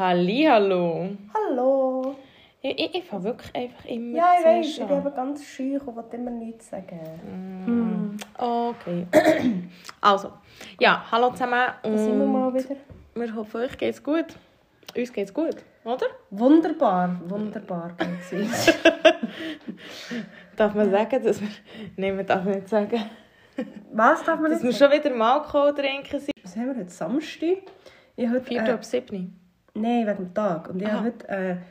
Hallihallo. Hallo. Ich, ich, ich fange wirklich einfach immer Ja, ich weiß, ich bin eben ganz scheu und will immer nichts sagen. Okay. Also, ja, hallo zusammen. Da sind wir Und mal wieder. wir hoffen, euch geht's gut. Uns geht's gut, oder? Wunderbar, wunderbar geht's uns. Darf man sagen, dass wir... Nein, man darf nicht sagen. Was darf man Dass nicht wir schon wieder mal Alkohol trinken sind. Was haben wir heute? Samstag? Ich habe heute, 4. äh, ab 7. Nein, wegen dem Tag. Und ich Aha. habe heute einen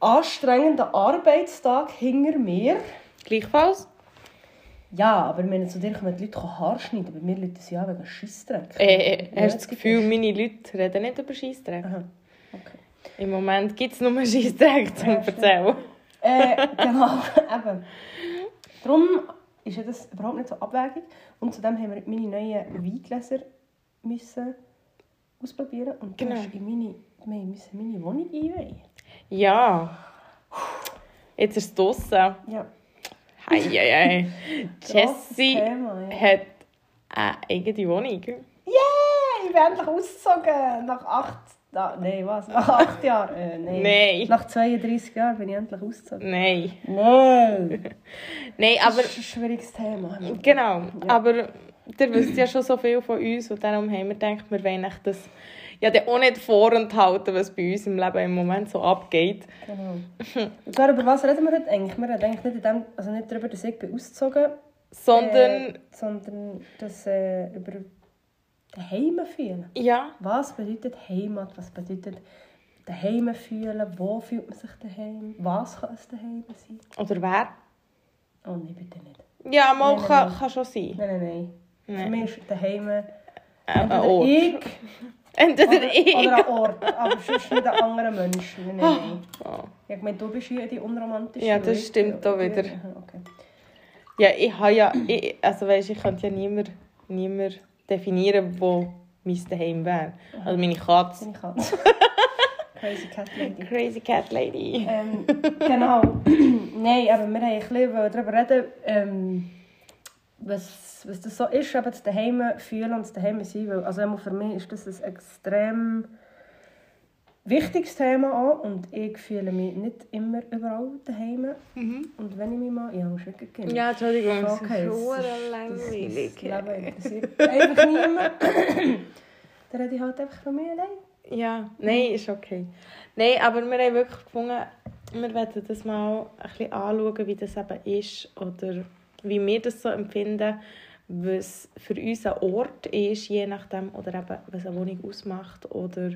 anstrengenden Arbeitstag hinter mir. Gleichfalls. Ja, aber wenn zu dir kommen die Leute Haare schneiden, bei mir Leute an wegen Scheissdreck. Äh, Ja, hast du das Gefühl, meine Leute reden nicht über Scheissdreck? Okay. Im Moment gibt es nur Scheissdreck zum Ja. Erzählen. Äh, genau, eben. Darum ist ja das überhaupt nicht so abwägig. Und zudem haben wir meine neuen Weingläser müssen ausprobieren. Und du Genau. hast in meine, wir müssen meine Wohnung einweihen. Ja. Jetzt ist es draussen. Ja, Hei, hei, hei. Jessie Thema, ja. hat eine eigene Wohnung. Yeah, ich bin endlich ausgezogen. Nach acht... Nein, was? Nach acht Jahren? Äh, nein. Nein. Nach 32 Jahren bin ich endlich ausgezogen. Nein. Nein. Nein, Aber... Das ist ein schwieriges Thema. genau. Aber ihr wisst ja schon so viel von uns und darum haben wir gedacht, wir wollen euch das ja dann auch nicht vorenthalten, was bei uns im Leben im Moment so abgeht. Genau. Und zwar, über was reden wir heute eigentlich? Wir reden eigentlich nicht, in dem, also nicht darüber, dass ich bin ausgezogen Sondern, äh, sondern dass, äh, über daheim fühlen. ja, Was bedeutet Heimat? Was bedeutet daheim fühlen? Wo fühlt man sich daheim? Was kann es daheim sein? oder wer? Oh nein, bitte nicht. Ja, mal Nein, nein, kann, nein. kann schon sein. Nein, nein, nein. Für Nein. mich ist daheim Ein entweder Ort. ich Entweder oder, ich. oder ein Ort, aber sonst nicht ein anderer Mensch. Nein, nein. Oh. Ich meine, du bist hier die unromantische. Ja, das stimmt auch wieder. Okay. Ja, ich habe ja, ich, also weißt, ich könnte ja niemand, niemand definieren, wo mein Daheim wäre. Also meine Katze. Seine Katze. Crazy Cat Lady. Crazy Cat Lady. Ähm, genau. Nein, aber wir haben ein bisschen darüber reden, ähm, was, was das so ist, eben das Daheim fühlen und das Daheim sein. Weil, also für mich ist das ein extrem wichtiges Thema auch und ich fühle mich nicht immer überall daheim. Und wenn ich mich mal... Ja, muss wirklich gehen. Ja, Entschuldigung, das Okay, so das ist- langweilig. Das, das Leben interessiert einfach niemand. Dann rede ich halt einfach von mir allein. Ja, nein, ist okay. Nein, aber wir haben wirklich gefunden, wir werden das mal ein bisschen anschauen, wie das eben ist oder wie wir das so empfinden, was für uns ein Ort ist, je nachdem, oder eben, was eine Wohnung ausmacht oder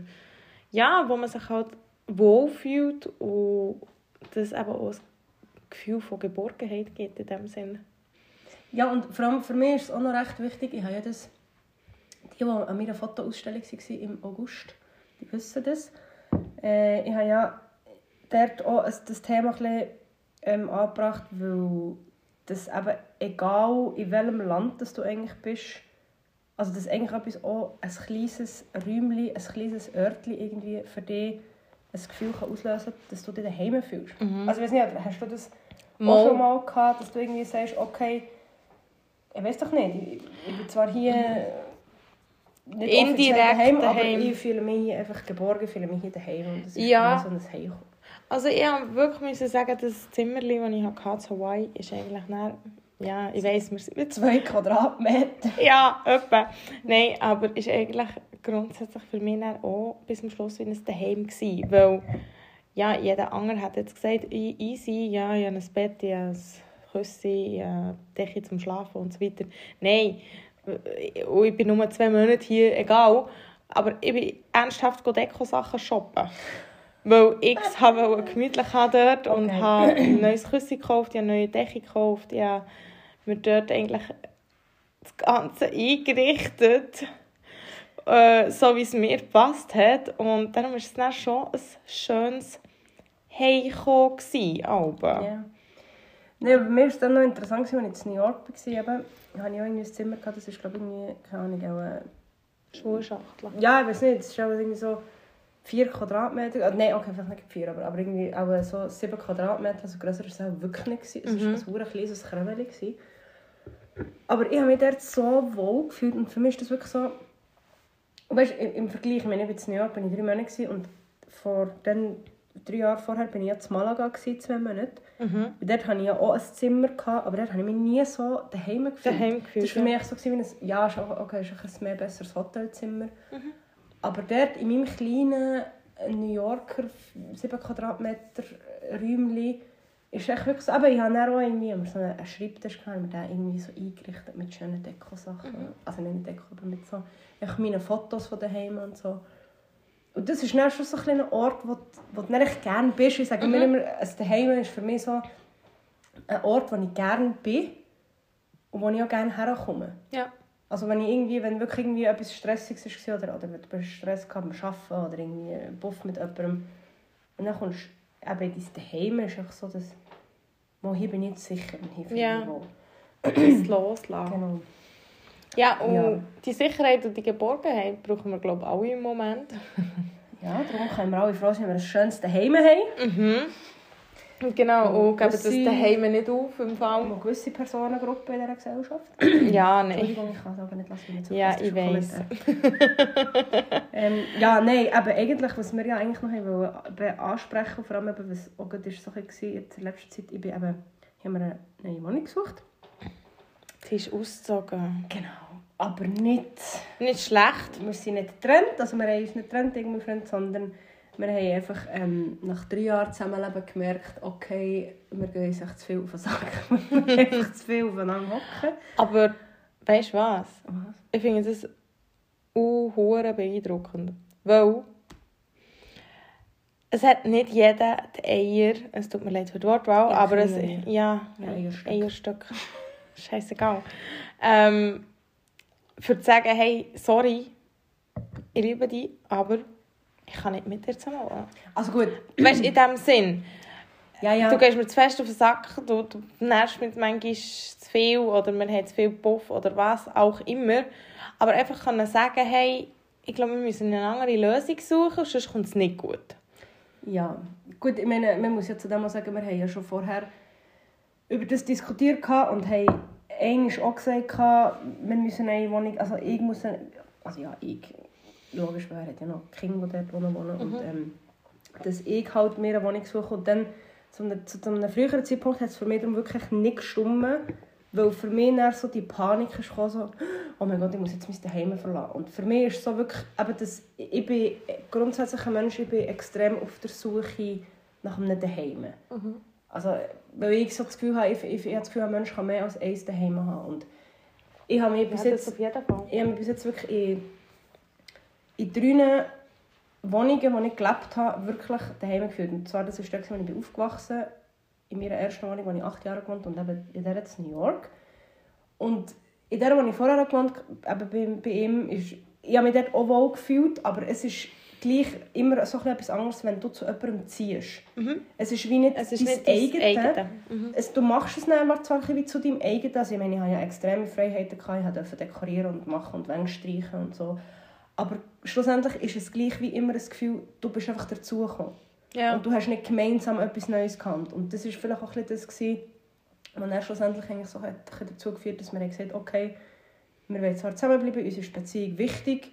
ja, wo man sich halt wohlfühlt und das eben auch ein Gefühl von Geborgenheit gibt in dem Sinn. Ja, und vor allem für mich ist es auch noch recht wichtig, ich habe ja das, die, die an meiner Fotoausstellung waren im August, die wissen das. Äh, ich habe ja dort auch das Thema ein bisschen, ähm, angebracht, weil das eben, egal in welchem Land dass du eigentlich bist, also dass eigentlich etwas auch ein kleines Räumchen, ein kleines Örtchen irgendwie für dich ein Gefühl kann auslösen kann, dass du dich daheim fühlst. Also ich weiß nicht, hast du das Mal. auch schon mal gehabt, dass du irgendwie sagst, okay, ich weiß doch nicht, ich, ich bin zwar hier nicht offiziell Indirekt daheim, daheim. aber ich fühle mich hier einfach geborgen, fühle mich hier daheim und das ist Ja. so ein Heim. Also ich wirklich müssen sagen, das Zimmerli, das ich hatte in Hawaii, ist eigentlich dann, ja, ich weiss, wir sind Zwei Quadratmeter. Ja, etwa. Nein, aber ist eigentlich grundsätzlich für mich auch bis zum Schluss wie ein Daheim gewesen. Weil, ja, jeder andere hat jetzt gesagt, e- easy, ja, ich habe ein Bett, ich habe ein Küsse, ich habe Decke zum Schlafen und so weiter. Nein, und ich bin nur zwei Monate hier, egal. Aber ich bin ernsthaft Deko-Sachen shoppen. Weil ich es habe gemütlich haben dort und Okay. habe ein neues Küsse gekauft, ich habe eine neue Decke gekauft, ich habe mir dort eigentlich das Ganze eingerichtet, äh, so wie es mir gepasst hat. Und darum war es dann schon ein schönes Heimkommen. Ja. Nee, bei mir war es dann noch interessant, als ich in New York war, eben, habe ich auch irgendwie ein Zimmer gehabt, das ist glaube ich irgendwie, keine Ahnung, auch, Schulschachtel. ja, ich weiß nicht, es ist irgendwie so vier Quadratmeter, äh, nein, okay, vielleicht nicht vier, aber, aber irgendwie auch so sieben Quadratmeter, also grösser war es auch wirklich nicht, gewesen. es war Mhm. ein verdammt kleines gewesen. Aber ich habe mich dort so wohl gefühlt und für mich ist das wirklich so, weißt, im, Vergleich, ich meine, ich war in New York, bin ich drei Monate und vor dann, drei Jahren vorher bin ich ja zu Malaga, gewesen, zwei Monate. Mhm. Und dort hatte ich ja auch ein Zimmer, gehabt, aber dort habe ich mich nie so daheim gefühlt. Daheim gefühlt, Das war für mich so, wie ein, ja, ist auch- okay, ist ein mehr besseres Hotelzimmer. Aber dort in meinem kleinen New Yorker 7 Quadratmeter Räumchen ist echt wirklich so, aber ich habe auch irgendwie so einen Schreibtisch gehabt, den irgendwie so eingerichtet mit schönen Dekosachen. Also nicht Deko, aber mit so echt meine Fotos von daheim und so. Und das ist dann schon so ein Ort, wo, du- wo du echt gerne bist. Ich sage mir immer, ein Daheim ist für mich so ein Ort, wo ich gerne bin und wo ich auch gerne herkomme. Ja. Also wenn ich irgendwie, wenn wirklich irgendwie etwas Stressiges war oder, oder du hast Stress gehabt beim Arbeiten oder irgendwie einen Buff mit jemandem und dann kommst du eben in dein Daheim, ist einfach so, dass «Mo, hier bin ich jetzt sicher und hier Ja. mich wohl». Das Loslassen. Genau. Ja, und Ja. die Sicherheit und die Geborgenheit brauchen wir, glaube ich, alle im Moment. Ja, darum können wir alle froh sein, wenn wir ein schönes Daheim haben. Mhm. Und Genau, und geben das daheim nicht auf im Und Fall. eine gewisse Personengruppe in dieser Gesellschaft. Ja, nein. Entschuldigung, ich kann es aber nicht lassen, wenn ich zu Ja, ich weiss. ähm, ja, nein, aber eigentlich, was wir ja eigentlich noch haben wollen, be- ansprechen, vor allem eben, was auch gerade so war in der letzten Zeit, ich bin eben, ich habe mir eine neue Wohnung gesucht. Sie ist ausgezogen. Genau. Aber nicht, Nicht schlecht. wir sind nicht getrennt, also wir haben uns nicht getrennt, irgendwie Freund, sondern wir haben einfach ähm, nach drei Jahren Zusammenleben gemerkt, okay, wir gehen uns echt zu viel auf den Sack. wir einfach zu viel aufeinander hocken. Aber weißt du was? Was? Ich finde das unhure beeindruckend. Weil es hat nicht jeder die Eier, es tut mir leid für die Wortwahl, Ja, aber es, Eier. ja, Ja, Eierstück. Eierstück. Scheißegal. Ähm, für zu sagen, hey, sorry, ich liebe dich, aber ich kann nicht mit dir zusammen wohnen. Also gut, Weißt du, in dem Sinn, ja, ja. du gehst mir zu fest auf den Sack, du, du nervst mich manchmal zu viel oder man hat zu viel Puff oder was auch immer. Aber einfach können sagen, hey, ich glaube, wir müssen eine andere Lösung suchen, sonst kommt es nicht gut. Ja, gut, ich meine, man muss ja zu dem auch sagen, wir haben ja schon vorher über das diskutiert und haben eigentlich auch gesagt, wir müssen eine Wohnung, also ich muss, eine, also ja, ich, logisch, weil er hat ja noch Kinder, die dort wohnen, wohnen und ähm, dass ich halt mir eine Wohnung suche und dann zu einem, zu einem früheren Zeitpunkt hat es für mich darum wirklich nicht gestimmt, weil für mich dann so die Panik ist gekommen, so, oh mein Gott, ich muss jetzt mein Daheim verlassen. Und für mich ist so wirklich, eben das, ich bin grundsätzlich ein Mensch, ich bin extrem auf der Suche nach einem Daheim. Also, weil ich so das Gefühl habe, ich, ich, ich habe das Gefühl, ein Mensch kann mehr als eins Daheim haben. Und ich habe mich bis Ja, jetzt ich habe mich bis jetzt wirklich in, in drei Wohnungen, wo ich gelebt habe, wirklich daheim gefühlt. Und zwar, das ist dort, wo ich bin aufgewachsen in meiner ersten Wohnung, wo ich acht Jahre gewohnt und eben in der in New York. Und in der, wo ich vorher gewohnt habe, eben bei, bei ihm, ist, ich habe mich dort auch wohl gefühlt, aber es ist gleich immer so etwas anderes, wenn du zu jemandem ziehst. Es ist wie nicht Es ist dein nicht eigene. eigene. Mhm. Es, du machst es dann zwar wie zu deinem eigenen. Also ich meine, ich hatte ja extreme Freiheiten. Gehabt. Ich durfte dekorieren und machen und Wände streichen und so. Aber schlussendlich ist es gleich wie immer das Gefühl, du bist einfach dazugekommen. Ja. Und du hast nicht gemeinsam etwas Neues gehabt. Und das war vielleicht auch ein bisschen das, gewesen, was dann schlussendlich eigentlich so hat, dazu geführt dass wir haben gesagt okay, wir wollen zwar zusammenbleiben, uns ist Beziehung wichtig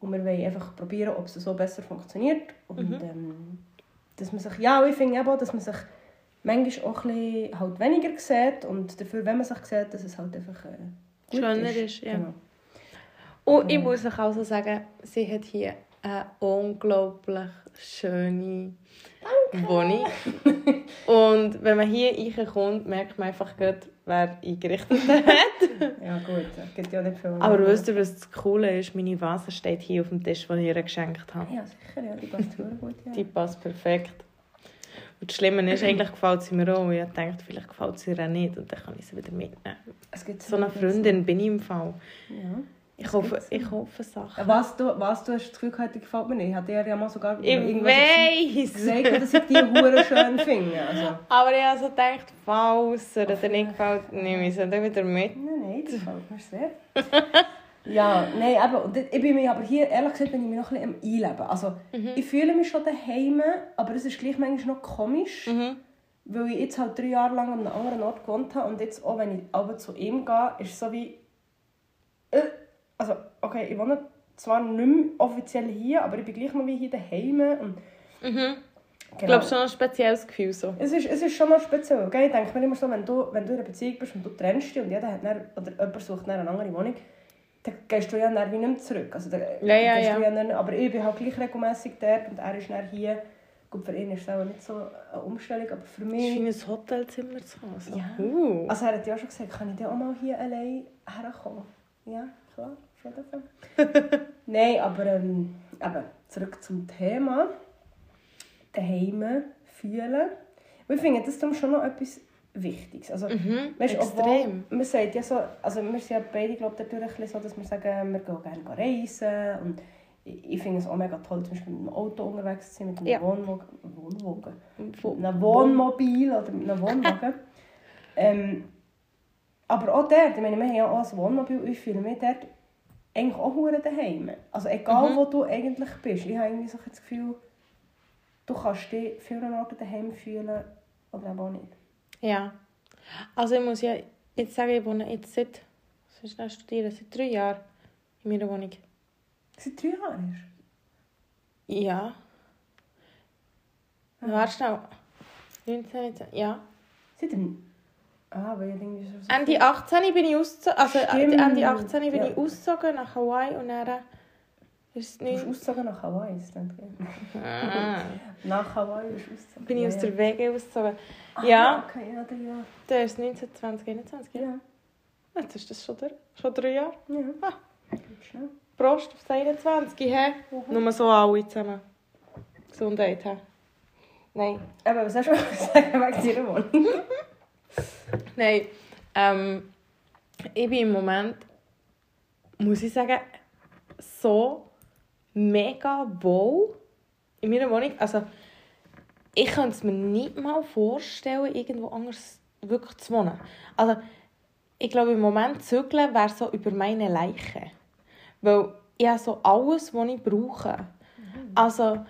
und wir wollen einfach probieren, ob es so besser funktioniert. Und ähm, dass man sich, ja, ich finde eben dass man sich manchmal auch ein bisschen halt weniger sieht und dafür, wenn man sich sieht, dass es halt einfach äh, gut Schöner ist. ist, ja. Genau. Und ich muss euch also sagen, sie hat hier eine unglaublich schöne Wohnung. Und wenn man hier reinkommt, merkt man einfach gerade, wer eingerichtet hat. Ja gut, es gibt ja nicht viel. Aber wisst ihr, was das Coole ist? Meine Vase steht hier auf dem Tisch, den ich ihr geschenkt habe. Ja, sicher, ja, die passt sehr gut. Ja. Die passt perfekt. Und das Schlimme ist, eigentlich gefällt sie mir auch. Ich dachte, vielleicht gefällt sie ihr auch nicht. Und dann kann ich sie wieder mitnehmen. So eine Freundin bin ich im Fall. Ja. Ich hoffe, ich hoffe Sachen. Was du, was du hast das Gefühl gehabt, gefällt mir nicht. Ich hatte ja mal sogar Ich irgendwas gesagt, dass ich die Hure schön finde. Also. Aber ich habe so gedacht, falls er dir nicht gefällt, ich sie dann wieder mit. Nein, nein, das gefällt mir sehr. ja, nein, und ich bin mir aber hier, ehrlich gesagt, bin ich mich noch ein bisschen am Einleben. Also, ich fühle mich schon daheim, aber es ist gleich manchmal noch komisch, Mhm. weil ich jetzt halt drei Jahre lang an einem anderen Ort gewohnt habe und jetzt auch, wenn ich aber zu ihm gehe, ist es so wie... Äh, also, okay, ich wohne zwar nicht mehr offiziell hier, aber ich bin gleich noch wie hier daheim. Und Mhm. Ich glaube, schon ein spezielles Gefühl so. Es ist, es ist schon noch speziell. Gell? Ich denke mir immer so, wenn du, wenn du in einer Beziehung bist und du trennst dich und jeder hat dann, oder jemand sucht dann eine andere Wohnung, dann gehst du ja dann wie nicht mehr zurück. Also, dann Ja, ja, ja. Du ja dann, aber ich bin halt gleich regelmässig dort und er ist dann hier. Gut, für ihn ist es auch nicht so eine Umstellung, aber für Es mich... scheint ein Hotelzimmer zu haben. So. Ja. Uh. Also er hat ja auch schon gesagt, kann ich dann auch mal hier allein herkommen? Ja, auf jeden Fall. Nein, aber ähm, eben, zurück zum Thema. Daheim fühlen. Und ich finde, das ist darum schon noch etwas Wichtiges. Also, Mhm, weißt, extrem. Man sagt ja so, also wir sind ja beide glaub, bisschen so, dass wir sagen, wir gehen gerne reisen und ich, finde es auch mega toll, zum Beispiel mit dem Auto unterwegs zu sein, mit einem Ja. Wohnwagen, Wohnwagen, Wo- mit einem Wohnmobil oder mit einem Wohnwagen. ähm, aber auch dort, ich meine, wir haben ja auch ein Wohnmobil, ich fühle mich dort eigentlich auch hure daheim. Also egal, Mhm. wo du eigentlich bist, ich habe irgendwie so das Gefühl, du kannst dich vielen Orten daheim fühlen oder auch nicht. Ja. Also ich muss ja jetzt sagen, ich wohne jetzt seit, was ist studieren, seit drei Jahren in meiner Wohnung. Seit drei Jahren Ja. Ah. Warte schnell. 19, 19, ja. Seit dem... Ah, weil ich irgendwie so... Ende 18 bin ich ausgezogen, also Stimmt. Ende 18 bin Ja. ich ausgezogen nach Hawaii und dann ist Du bist nicht, ausgezogen nach Hawaii, ist nicht? ah, Nach Hawaii bist du ausgezogen. bin ich aus der WG ausgezogen. Ah, Ja, okay, ja, der ja. der ist 19, 20, 21, ja. Jetzt ist das schon, der, schon drei Jahre. ja. Ah. Prost auf das 21, hä? Nur so alle zusammen. Gesundheit, hä? Nein. Aber was hast du sagen wegen deiner Wohnung? Nein. Ähm, ich bin im Moment, muss ich sagen, so mega wohl in meiner Wohnung. Also, ich könnte es mir nicht mal vorstellen, irgendwo anders wirklich zu wohnen. Also, ich glaube, im Moment zügeln wäre so über meine Leiche. Weil ich habe so alles, was ich brauche. Also,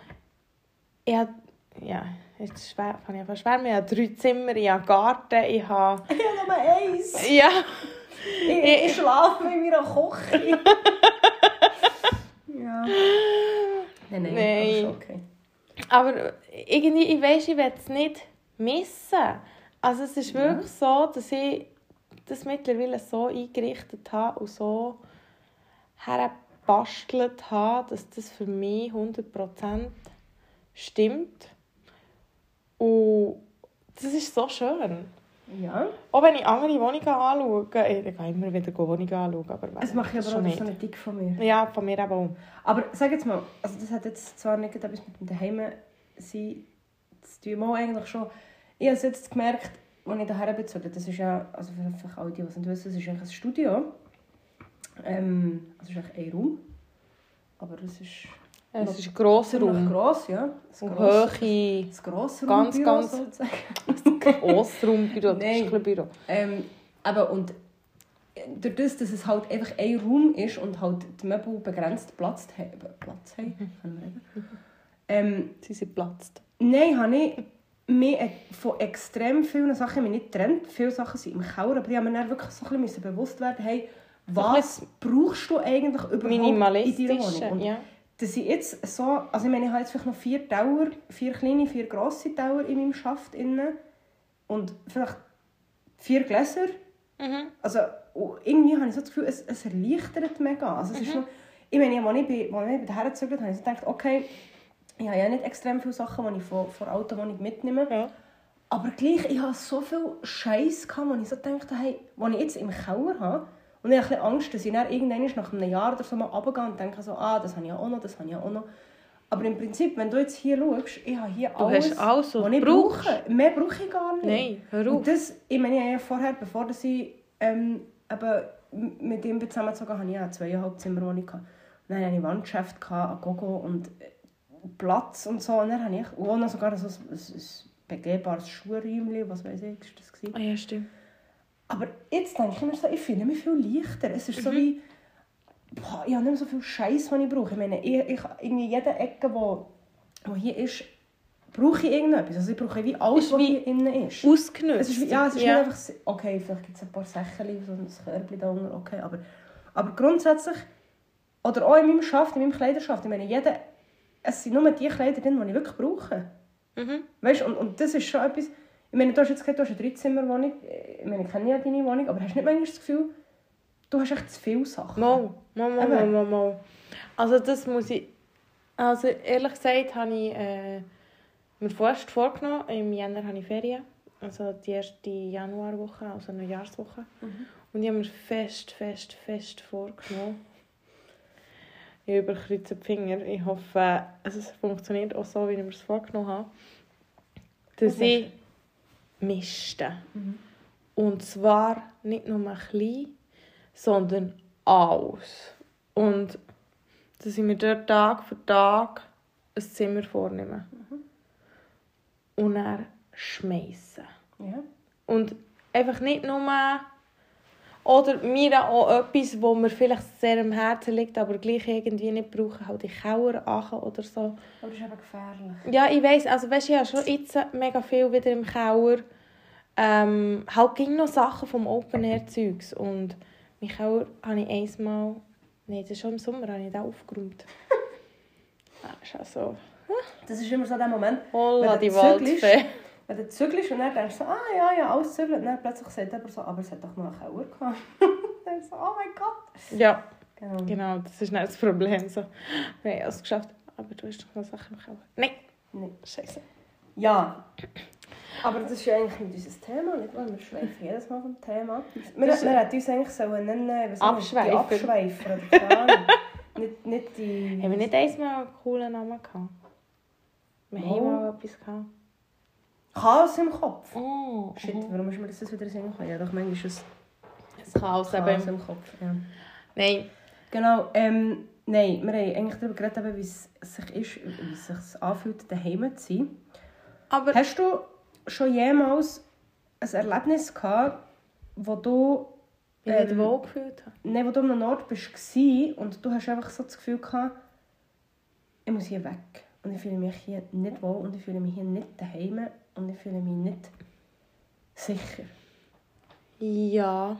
ich habe, ja, jetzt schwer, ich einfach schwer, ich habe drei Zimmer, ich habe Garten, ich habe, Ich habe nur eins. ja, Ich, ich schlafe in meiner Küche. ja. Nein, nein, Nein. okay. aber irgendwie, ich weiss, ich will es nicht missen. Also es ist Ja. wirklich so, dass ich das mittlerweile so eingerichtet habe und so hergebastelt habe, dass das für mich 100% stimmt. Und das ist so schön. Ja. Auch wenn ich andere Wohnungen anschaue, ich ich gehe immer wieder Wohnungen anschauen, aber Das mache ich aber auch das nicht. so ein Dick von mir. Ja, von mir eben auch. Aber sag jetzt mal, also das hat jetzt zwar nicht etwas mit dem Daheim sein zu tun, mal eigentlich schon. Ich habe es jetzt gemerkt, als ich daher bezogen das ist ja, also für, alle, die es nicht wissen, es ist eigentlich ein Studio. Ähm, also es ist eigentlich ein Raum. Aber es ist Es ist ein grosser Raum. gross, ja. Ein gross- hohe ein grosses Ganz, ganz- sozusagen. Grossraumbüro, Nein. Tischchenbüro. Ähm, aber und durch das, dass es halt einfach ein Raum ist und halt die Möbel begrenzt Platz, ha Platz haben, wir reden. Ähm, Sie sind platzt. nein, habe ich mich äh, von extrem vielen Sachen mich nicht getrennt. Viele Sachen sind im Keller, aber ich habe mir dann wirklich so ein bisschen bewusst werden, hey, was brauchst du eigentlich überhaupt in deiner Minimalistisch, Wohnung? Und ja. Dass ich jetzt so, also ich meine, ich habe jetzt vielleicht noch vier Tower, vier kleine, vier grosse Tower in meinem Schaft innen und vielleicht vier Gläser. Mhm. Also und irgendwie habe ich so das Gefühl, es, es erleichtert mega. Also es ist noch, ich meine, als ich bei, als ich bei hergezögert habe, habe ich so gedacht, okay, ich habe ja nicht extrem viele Sachen, die ich von, von der Autowohnung mitnehme. Ja. Aber gleich, ich hatte so viel Scheiß, wo ich so dachte, hey, was ich jetzt im Keller habe, und ich habe Angst, dass ich dann irgendwann nach einem Jahr oder so mal runtergehe und denke so, ah, das habe ich ja auch noch, das habe ich ja auch noch. Aber im Prinzip, wenn du jetzt hier schaust, ich habe hier Du alles, alles, was ich brauchst. brauche. Mehr brauche ich gar nicht. Nein, hör auf. Und das, ich meine, ich ja vorher, bevor ich ähm, eben mit ihm zusammengezogen habe, ich ja zweieinhalb Zimmerwohnung gehabt. Und dann hatte ich Wandgeschäft, ein Gogo und äh, Platz und so. Und dann habe ich auch noch sogar so ein, ein, ein begehbares Schuhräumchen, was weiß ich, ist das gewesen. Ah ja, stimmt. Aber jetzt denke ich mir so, ich fühle mich viel leichter. Es ist so Mhm. wie, boah, ich habe nicht mehr so viel Scheiß, den ich brauche. Ich meine, ich, ich, irgendwie jede Ecke, wo, wo hier ist, brauche ich irgendetwas. Also ich brauche wie alles, Ist was wie hier innen ist. Ausgenutzt. Es ist, wie- ja, es ist ja. nicht einfach, so- okay, vielleicht gibt es ein paar Sachen, so ein Körbchen da unten, okay, aber, aber grundsätzlich Oder auch in meinem Schaft, in meinem Kleiderschaft. Ich meine, jeder, es sind nur die Kleider drin, die ich wirklich brauche. Mhm. Weißt und, und das ist schon etwas... Ich meine, du hast jetzt gesagt, du hast eine Dreizimmerwohnung. Ich meine, ich kenne ja deine Wohnung, aber hast du nicht manchmal das Gefühl, du hast echt zu viele Sachen? Mal, mal, mal, mal, mal, mal. Also das muss ich... Also ehrlich gesagt habe ich äh, mir fast vorgenommen, im Jänner habe ich Ferien. Also die erste Januarwoche, also eine Jahreswoche. Und ich habe mir fest, fest, fest vorgenommen. Ich überkreuze die Finger. Ich hoffe, es funktioniert auch so, wie ich mir es vorgenommen habe. Dass Was ich mischte. Und zwar nicht nur ein klein, sondern alles. Und dass ich mir dort Tag für Tag ein Zimmer vornehme. Und dann schmeißen. Ja. Und einfach nicht nur... Oder mir auch etwas, wo mir vielleicht sehr am Herzen liegt, aber gleich irgendwie nicht brauchen, halt die Kauer achen oder so. Aber das ist eben gefährlich. Ja, ich weiss, also weißt, ich habe schon jetzt mega viel wieder im Keller. Ähm, halt ging noch Sachen vom Open Air Zeugs und mein Keller habe ich einmal, nein, das ist schon im Sommer, habe ich den aufgeräumt. das ist also, Das ist immer so der Moment, holla Wenn die zügelst, wenn du zügelst und dann denkst du so, ah ja, ja, alles zügelt. Und dann plötzlich sagt jemand so, aber es hat doch noch einen Keller gehabt. dann so, oh mein Gott. Ja, Genau. genau, das ist nicht das Problem. So, wir haben es geschafft, aber du hast doch noch Sachen im Keller. Nein, Nee. scheiße. Ja. Aber das ist ja eigentlich nicht unser Thema, nicht wahr? Wir schweifen jedes Mal vom Thema. Wir, Das- wir hätten uns eigentlich sollen nennen wir, Abschweifer. Die Abschweifer. Nicht, nicht die... Haben wir nicht einmal einen coolen Namen gehabt? Wir Oh. haben mal etwas gehabt. Chaos im Kopf. Oh, Shit, warum ist mir das wieder in Sinn gekommen? Ja, doch, manchmal ist es es Chaos eben... im Kopf. Ja. Nein, Genau, ähm, nein, wir haben eigentlich darüber geredet, wie es sich ist, wie es sich anfühlt, daheim zu sein. aber... Hast du schon jemals ein Erlebnis gehabt, wo du, mich nicht Ähm, wohl gefühlt habe. nein, wo du an einem Ort bist gsi und du hast einfach so das Gefühl gehabt, ich muss hier weg und ich fühle mich hier nicht wohl und ich fühle mich hier nicht daheim und ich fühle mich nicht sicher. Ja.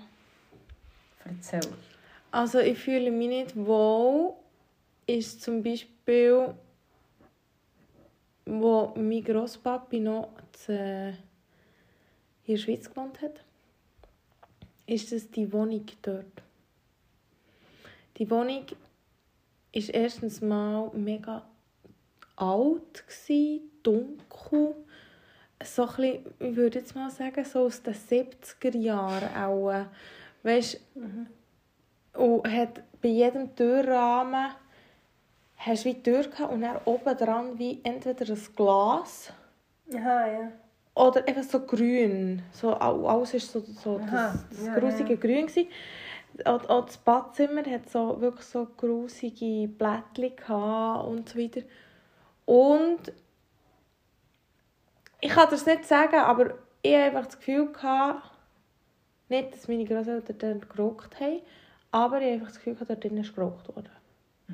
Erzähl. Also ich fühle mich nicht wohl, ist zum Beispiel, wo mein Grosspapi noch äh, in der Schweiz gewohnt hat, ist das die Wohnung dort. Die Wohnung ist erstens mal mega alt, gsi, dunkel, so ein bisschen, ich würde jetzt mal sagen, so aus den 70er Jahren auch. äh, Weißt, und hat bei jedem Türrahmen hast du wie Tür gehabt und dann oben dran wie entweder ein Glas Aha, ja. oder einfach so grün. So, alles war so, so Aha, das, das ja, grusige ja. Grün. Gewesen. Auch, auch das Badzimmer hat so, wirklich so grusige Blättchen und so weiter. Und ich kann das nicht sagen, aber ich hatte einfach das Gefühl, gehabt, nicht, dass meine Großeltern dann geraucht haben, aber ich hatte einfach das Gefühl, gehabt, dort drinnen ist geraucht worden.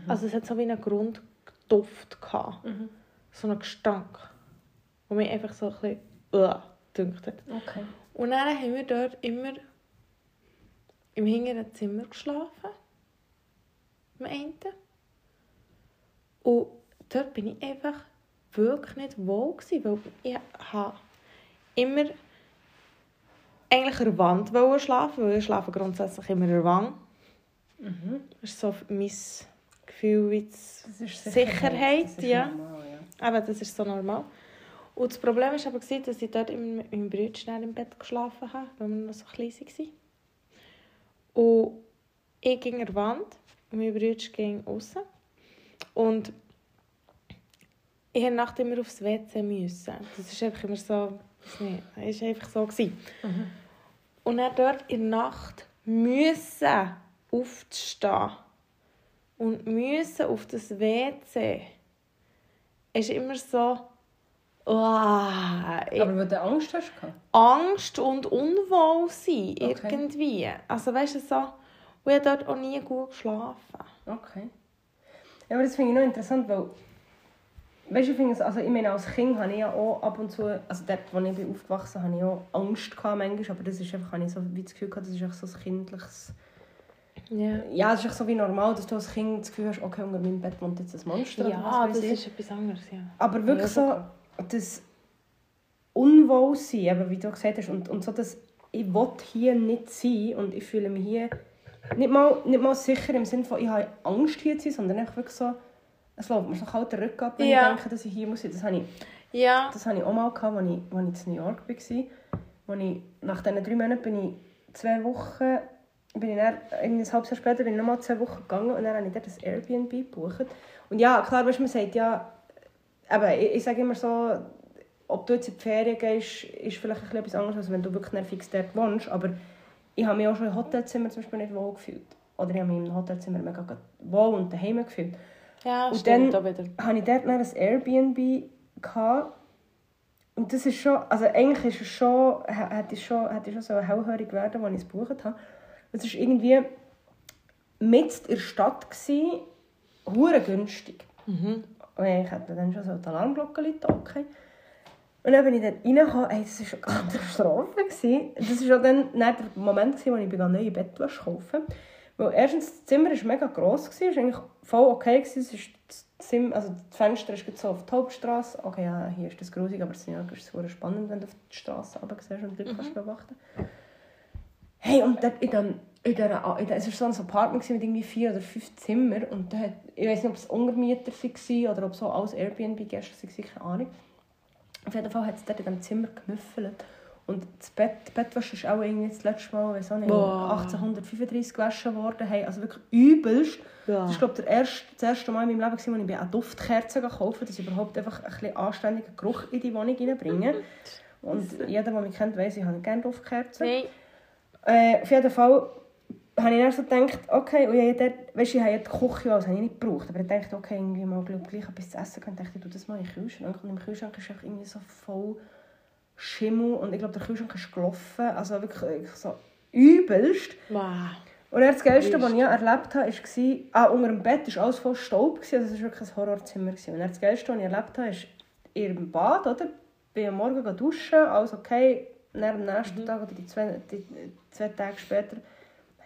Also es hat so wie einen Grundduft gehabt. Mhm. So einen Gestank. Der mich einfach so ein bisschen uh, gedünkt hat. Okay. Und dann haben wir dort immer im hinteren Zimmer geschlafen. Im einen. Und dort bin ich einfach wirklich nicht wohl gewesen, weil ich habe immer eigentlich an der Wand schlafen, weil ich schlafe grundsätzlich immer an der Wand. Mhm. Das ist so mein Gefühl wie ist Sicherheit, das ist ja. Normal, ja. Aber das ist so normal. Und das Problem war aber, dass ich dort mit meinem Bruder schnell im Bett geschlafen habe, weil wir noch so klein waren. Und ich ging an die Wand und mein Bruder ging raus. Und ich musste nachts immer aufs WC. Müssen. Das ist einfach immer so, weiß nicht, das war einfach so. Gewesen. Und dann dort in der Nacht müssen aufzustehen und müssen auf das WC ist immer so ich- Aber weil du Angst hast? Angst und Unwohlsein Okay. irgendwie. Also weißt du so, und ich habe dort auch nie gut geschlafen. Okay. Ja, aber das finde ich noch interessant, weil weißt du, ich finde es, also ich meine, als Kind habe ich ja auch ab und zu, also dort, wo ich bin aufgewachsen bin, habe ich auch Angst gehabt manchmal, aber das ist einfach, habe ich so wie das Gefühl gehabt, das ist einfach so ein kindliches Ja. Ja, es ist so wie normal, dass du als Kind das Gefühl hast, okay, unter meinem Bett wohnt jetzt ein Monster. Ja, das ist etwas anderes, ja. Aber wirklich Ja, so das Unwohlsein, eben, wie du gesagt hast, und, und so das, ich will hier nicht sein und ich fühle mich hier nicht mal, nicht mal sicher im Sinne von, ich habe Angst hier zu sein, sondern einfach wirklich so, es läuft mir so kalt Rücken ab, wenn Ja. ich denke, dass ich hier muss sein. Das habe ich, Ja. das habe ich auch mal gehabt, als ich, als ich in New York war. Wo ich, nach diesen drei Monaten bin ich zwei Wochen, bin ich dann, ein halbes Jahr später bin ich nochmal zwei Wochen gegangen und dann habe ich dort ein Airbnb gebucht. Und ja, klar, weißt, man sagt ja, aber ich, ich sage immer so, ob du jetzt in die Ferien gehst, ist vielleicht ein bisschen etwas anderes, als wenn du wirklich fix dort wohnst. Aber ich habe mich auch schon im Hotelzimmer zum Beispiel nicht wohl gefühlt. Oder ich habe mich im Hotelzimmer mega wohl und daheim gefühlt. Ja, Und stimmt dann- wieder. Hatte ich dort ein Airbnb. Gehabt. Und das ist schon, also eigentlich ist es schon, hätte ich schon, hätte ich schon so hellhörig werden, als ich es gebucht habe. Es war irgendwie mit in der Stadt, gewesen, günstig. Mhm. Und ich hatte dann schon so die Alarmglocke läuten, okay. Und dann bin ich dort reingekommen, hey, das war eine Katastrophe. gewesen. Das war auch dann, dann der Moment, gewesen, wo ich eine neue Bettwäsche kaufen Weil erstens, das Zimmer war mega gross, es war eigentlich voll okay. Gewesen. Es ist das, Zimmer, also das Fenster ist so auf die Hauptstraße. Okay, ja, hier ist das grusig, aber es ist super spannend, wenn du auf die Straße runter siehst und Leute kannst beobachten Hey, und dort in dem, in der, in der, es war so ein Apartment mit irgendwie vier oder fünf Zimmern und da hat, ich weiß nicht, ob es Untermieter waren oder ob es so alles Airbnb-Gäste waren, keine Ahnung. Auf jeden Fall hat es dort in diesem Zimmer gemüffelt. Und das Bett, die Bettwäsche ist auch irgendwie das letzte Mal, weiß auch nicht, Boah. 1835 gewaschen worden. Hey, also wirklich übelst. Ja. Das ist, glaube ich, erste, das erste Mal in meinem Leben, als ich mir eine Duftkerze gekauft habe, dass ich überhaupt einfach ein bisschen anständigen Geruch in die Wohnung reinbringe. Und jeder, der mich kennt, weiss, ich habe gerne Duftkerzen. Nein. Äh, auf jeden Fall habe ich dann so gedacht, okay, und ich, habe dort, weißt, ich habe ja die Küche das habe ich nicht gebraucht, aber ich dachte, okay, irgendwie mal glaub, gleich etwas zu essen können, dachte ich, tu das mal in den Kühlschrank. Und im Kühlschrank ist einfach irgendwie so voll Schimmel und ich glaube, der Kühlschrank ist gelaufen, also wirklich, wirklich so übelst. Wow. Und dann das Geilste, was ich ja erlebt habe, war, ah, unter dem Bett war alles voll Staub, also es war wirklich ein Horrorzimmer. Und dann das Geilste, was ich erlebt habe, ist in ihrem Bad, oder? Bin am Morgen duschen, alles okay. Und dann am nächsten Tag oder die zwei, die, zwei Tage später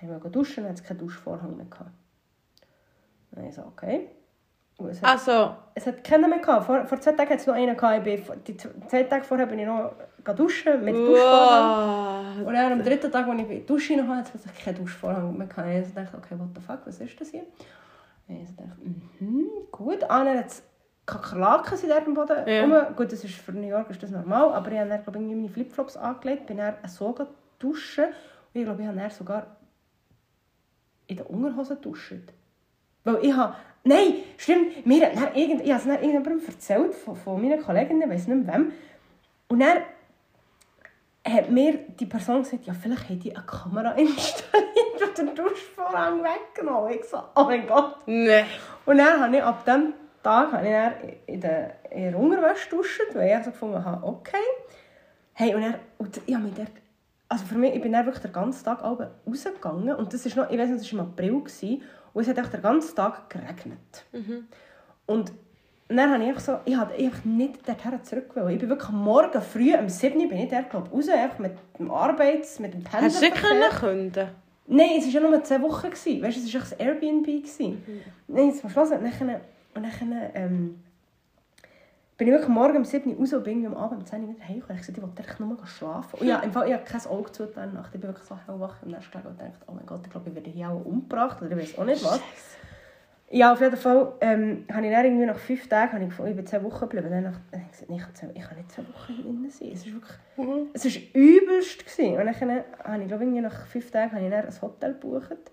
wir gegangen duschen und dann hat es keinen Duschvorhang mehr gehabt. Dann ich so, okay. Es hat, Also, es hat keinen mehr gehabt. Vor, vor zwei Tagen hat es noch einen gehabt. Ich bin, die zwei Tage vorher bin ich noch duschen mit Duschvorhang. wow. Und dann am dritten Tag, als ich die Dusche rein hatte, hat es keinen Duschvorhang mehr gehabt. Ich dachte, okay, what the fuck, was ist das hier? Und ich dachte, mhm, gut. Ah, dann hat es Kakerlaken sind dort am Boden Ja. rum. Gut, das ist für New York ist das normal, aber ich habe dann, glaube ich, meine Flipflops angelegt, bin dann so duschen und ich glaube, ich habe dann sogar in der Unterhose geduscht. Weil ich habe... Nein, stimmt, mir hat irgend, ich habe es irgendjemandem erzählt, von, von meinen Kolleginnen, ich weiß nicht mehr wem. Und dann hat mir die Person gesagt, ja, vielleicht hat die eine Kamera installiert und den Duschvorhang weggenommen. Ich so, oh mein Gott. Nein. Und dann habe ich ab dem Tag habe ich dann in der, in der Unterwäsche geduscht, weil ich so gefunden habe, okay. Hey, und dann, und ich habe mich dort, also für mich, ich bin dann wirklich den ganzen Tag rausgegangen und das ist noch, ich weiß nicht, das war im April gewesen, und es hat den ganzen Tag geregnet. Und dann habe ich einfach so, ich habe einfach nicht dorthin zurück wollen. Ich bin wirklich Morgen früh, um 7 Uhr bin ich dort, glaube raus, einfach mit dem Arbeits-, mit dem Hast du nicht können? Nein, es war ja nur zwei Wochen. Gewesen. Weißt du, es war ein Airbnb. Gewesen. Nein, jetzt am Schluss. Und dann, und dann ähm, bin ich wirklich morgen um 7 Uhr raus und bin irgendwie am Abend um 10 Uhr wieder heimgekommen. Ich habe gesagt, ich wollte nur schlafen. Und ja, im Fall, ich habe kein Auge zu der Nacht. Ich bin wirklich so hellwach am nächsten Tag und dachte, oh mein Gott, ich glaube, ich werde hier auch umgebracht. Oder ich weiß auch nicht was. Ja, auf jeden Fall ähm, habe ich dann irgendwie nach fünf Tagen, habe ich gefunden, ich bin zwei Wochen geblieben. Dann habe ich gesagt, ich, kann zwei, ich kann nicht zwei Wochen hier drin sein. Es ist wirklich, es war übelst. Gewesen. Und dann habe ich, glaube ich, nach fünf Tagen habe ich dann ein Hotel gebucht.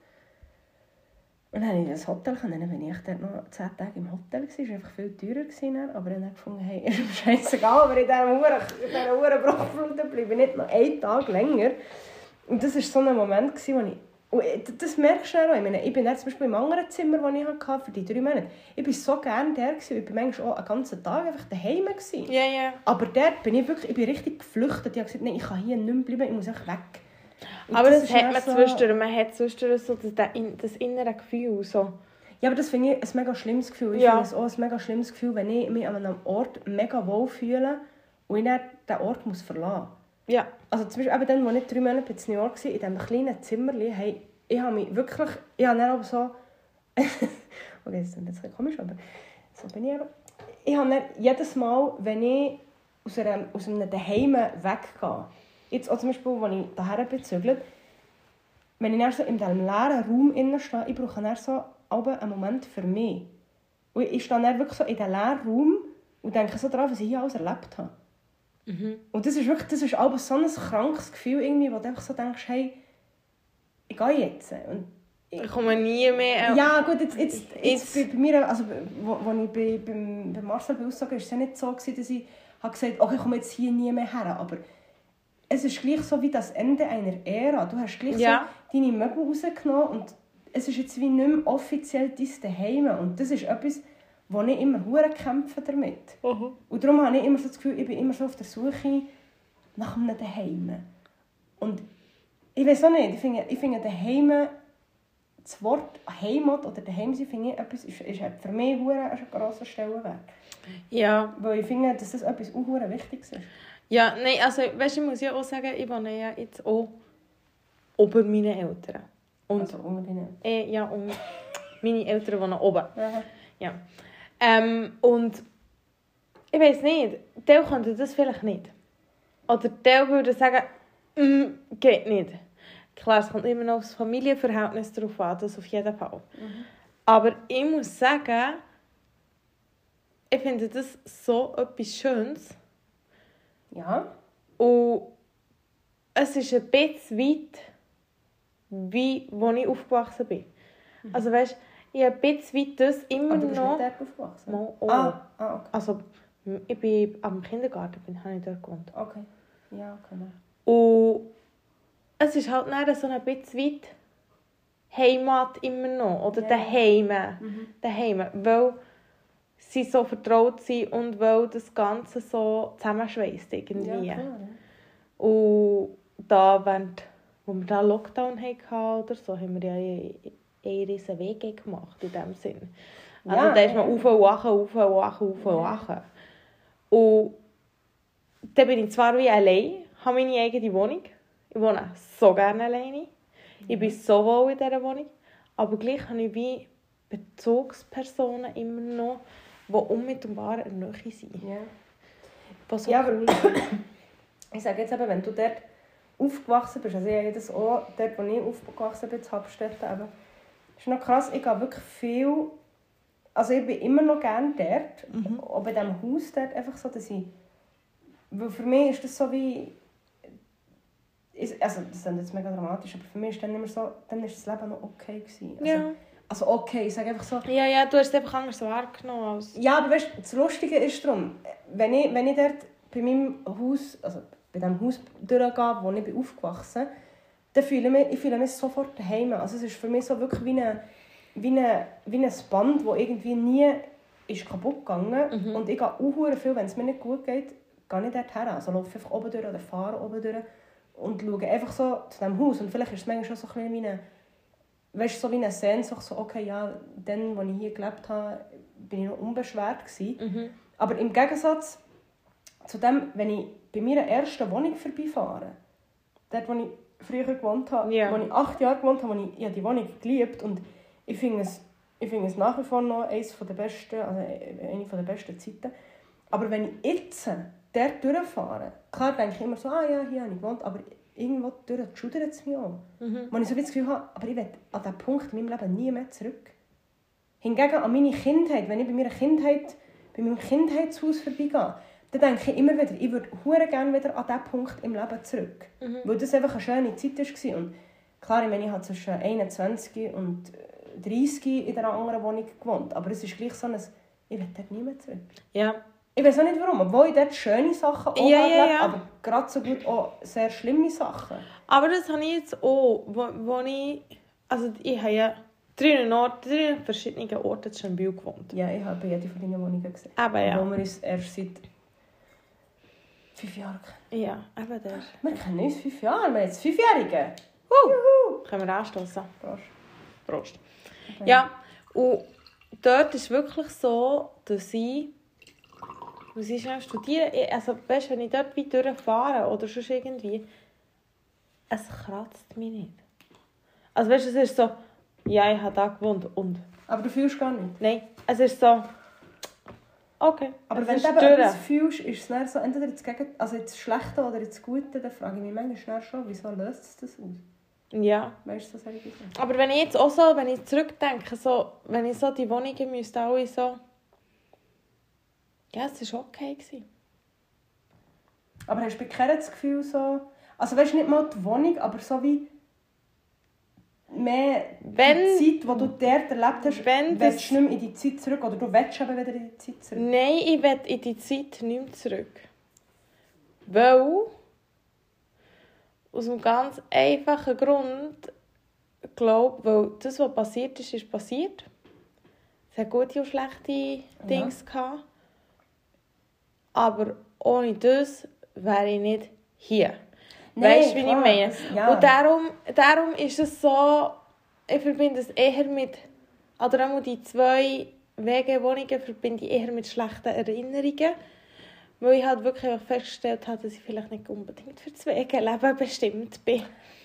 Und dann habe ich das Hotel dann bin ich dort noch zehn Tage im Hotel. Es war einfach viel teurer. Gewesen, aber dann habe ich gefunden, hey, ist mir scheißegal, aber in dieser Uhr, Bruchflut bleibe ich nicht noch einen Tag länger. Und das war so ein Moment, gewesen, wo ich... Und das merkst du auch. Ich, meine, ich bin zum Beispiel im anderen Zimmer, das ich hatte, für die drei Monate. Ich war so gerne der. Gewesen. Ich war manchmal auch einen ganzen Tag einfach daheim. Ja, ja. Aber dort bin ich wirklich ich bin richtig geflüchtet. Ich habe gesagt, nein, ich kann hier nicht mehr bleiben, ich muss einfach weg. Und Aber das, ist hat man so- zwischendurch. Man hat zwischendurch so das, das, das innere Gefühl. So. Ja, aber das finde ich ein mega schlimmes Gefühl. Ich Ja. finde es auch ein mega schlimmes Gefühl, wenn ich mich an einem Ort mega wohl fühle und ich dann diesen Ort muss verlassen muss. Ja. Also zum Beispiel eben dann, als ich drei Monate in New York war, in diesem kleinen Zimmerli, hey, ich habe mich wirklich, ich habe dann aber so, okay, das ist jetzt ein bisschen komisch, aber so bin ich auch. Ich habe dann jedes Mal, wenn ich aus einem, aus einem Daheim weggehe, jetzt auch zum Beispiel, als ich daher bezügelt, wenn ich dann so in diesem leeren Raum innen stehe, ich brauche dann so einen Moment für mich. Und ich stehe dann wirklich so in diesem leeren Raum und denke so daran, was ich hier alles erlebt habe. Mhm. Und das ist wirklich, das ist aber so ein krankes Gefühl irgendwie, wo du einfach so denkst, hey, ich gehe jetzt. Und Ich komme nie mehr. ja, gut, jetzt, jetzt, jetzt, Jetzt- bei, bei mir, also wo, wo ich bei, beim, bei Marcel beaussage, war es ja nicht so, gewesen, dass ich habe gesagt okay, ich komme jetzt hier nie mehr her. Aber es ist gleich so wie das Ende einer Ära. Du hast gleich Ja. so deine Möbel rausgenommen und es ist jetzt wie nicht mehr offiziell dein Daheim. Und das ist etwas, wo ich immer hure kämpfe damit. Mhm. Und darum habe ich immer so das Gefühl, ich bin immer so auf der Suche nach einem Daheim. Und ich weiß auch nicht, ich finde, ich finde Daheim, das Wort Heimat oder Daheim sein, finde ich etwas, ist, ist für mich hure ein grosser Stellenwert. Ja, Weil ich finde, dass das etwas auch hure Wichtiges ist. Ja, nein, also, weißt ich muss ja auch sagen, ich wohne ja jetzt auch ober meinen Eltern. Und, Also unter deinen... äh, ja, und meine Eltern wohnen oben. Ja. Ja. Ähm, und ich weiß nicht, der könnte das vielleicht nicht. Oder der würde sagen, mm, geht nicht. Klar, es kommt immer noch aufs Familienverhältnis drauf an, das auf jeden Fall. Aber ich muss sagen, ich finde das so etwas Schönes. Ja. Und es ist ein bisschen weit, wie wo ich aufgewachsen bin. Also weißt ich habe ein bisschen weit das immer Aber du bist noch... nicht dort aufgewachsen? Mal auch. Ah, ah, okay. Also, ich bin am Kindergarten, bin, habe ich dort gewohnt. okay. Ja, genau. Und es ist halt dann so ein bisschen weit Heimat immer noch. Oder Ja. daheim. Mhm. Daheim. Weil sie so vertraut sind und weil das Ganze so zusammenschweißt irgendwie. Ja, klar. Und da, während, wo wir da Lockdown hatten oder so, haben wir ja einen riesen Weg gemacht in dem Sinn. Also Ja, da ist man auf und wachen, auf und wachen, auf und Ja. wachen. Und dann bin ich zwar wie allein, habe meine eigene Wohnung. Ich wohne so gerne alleine. Ich bin so wohl in dieser Wohnung. Aber gleich habe ich wie Bezugspersonen immer noch, die unmittelbar in der Nähe sind. Ja. Die so Ja, aber ich sage jetzt eben, wenn du dort aufgewachsen bist, also ich habe das auch, dort wo ich aufgewachsen bin, in Habstetten eben, ist noch krass, ich gehe wirklich viel, also ich bin immer noch gerne dort, auch bei diesem Haus dort, einfach so, dass ich, weil für mich ist das so wie, ist, also das ist jetzt mega dramatisch, aber für mich ist dann immer so, dann ist das Leben noch okay gewesen. Also, Ja. Also okay, ich sage einfach so, Ja, ja, du hast es einfach anders wahrgenommen als... ja, aber weißt, das Lustige ist darum, wenn ich, wenn ich dort bei meinem Haus, also bei dem Haus durchgehe, wo ich bin aufgewachsen bin, dann fühle ich mich, ich fühle mich sofort daheim. Also es ist für mich so wirklich wie, eine, wie, eine, wie ein Band, das irgendwie nie ist kaputt gegangen Und ich gehe auch viel, wenn es mir nicht gut geht, gehe ich dort her. Also laufe ich einfach oben durch oder fahre oben durch und schaue einfach so zu diesem Haus. Und vielleicht ist es manchmal schon so ein bisschen wie eine, weißt, so wie eine Sehnsucht, so okay, ja, dann, als ich hier gelebt habe, bin ich noch unbeschwert gewesen. Aber im Gegensatz zu dem, wenn ich bei meiner ersten Wohnung vorbeifahre, dort, wo ich früher gewohnt habe, Ja. wo ich acht Jahre gewohnt habe, wo ich, ich habe die Wohnung geliebt und ich finde es, ich finde es nach wie vor noch eines der besten, also eine der besten Zeiten. Aber wenn ich jetzt dort durchfahre, klar denke ich immer so, ah ja, hier habe ich gewohnt, aber irgendwo durch schudert es mich auch. Wo ich so das Gefühl habe, aber ich will an diesen Punkt in meinem Leben nie mehr zurück. Hingegen an meine Kindheit, wenn ich bei meiner Kindheit, bei meinem Kindheitshaus vorbeigehe, dann denke ich immer wieder, ich würde hure gerne wieder an diesen Punkt im Leben zurück. Weil das einfach eine schöne Zeit war. Und klar, ich meine, ich habe zwischen 21 und 30 in einer anderen Wohnung gewohnt, aber es ist gleich so ein, ich will dort nie mehr zurück. Ja. Ich weiß auch nicht warum, obwohl ich dort schöne Sachen auch Ja, ja, ja. aber gerade so gut auch sehr schlimme Sachen. Aber das habe ich jetzt auch, wo, wo ich... Also ich habe ja drei Orte, drei verschiedene Orte in Schönbühl gewohnt. Ja, ich habe jede von deinen Wohnungen gesehen. Aber ja. Obwohl wir uns erst seit fünf Jahren kennen. Ja, eben der. Wir kennen uns fünf Jahre, wir haben jetzt Fünfjährige. Uh, können wir anstoßen. Prost. Prost. Ja, und dort ist wirklich so, dass ich, muss ich schnell studieren, ich- also weißt, wenn ich dort weit durchfahre oder sonst irgendwie, es kratzt mich nicht. Also weißt du, es ist so, ja, ich habe da gewohnt und... Aber du fühlst gar nicht. Nein, es ist so... Okay, Aber wenn du eben etwas fühlst, ist es dann so entweder ins, Gegen also ins Schlechte oder ins Gute, dann frage ich mich manchmal schon, wieso löst es das aus? Ja. Weißt du, solche Sachen? Aber wenn ich jetzt auch so, wenn ich zurückdenke, so, wenn ich so die Wohnungen müsste alle so... Ja, es war okay. Gewesen. Aber hast du bei keinem das Gefühl so... Also weißt du, nicht mal die Wohnung, aber so wie... Mehr Wenn- die Zeit, die du dort erlebt hast, Wenn willst das- du nicht mehr in die Zeit zurück oder du willst eben wieder in die Zeit zurück. Nein, ich will in die Zeit nicht mehr zurück. Weil... Aus einem ganz einfachen Grund, glaube weil das, was passiert ist, ist passiert. Es hat gute und schlechte Dinge gehabt. Aber ohne das wäre ich nicht hier. Nein, weißt du, wie ich klar, meine? das- ja. Und darum, darum ist es so, ich verbinde es eher mit, oder auch die zwei WG-Wohnungen verbinde ich eher mit schlechten Erinnerungen. Weil ich halt wirklich auch festgestellt habe, dass ich vielleicht nicht unbedingt für das WG-Leben bestimmt bin.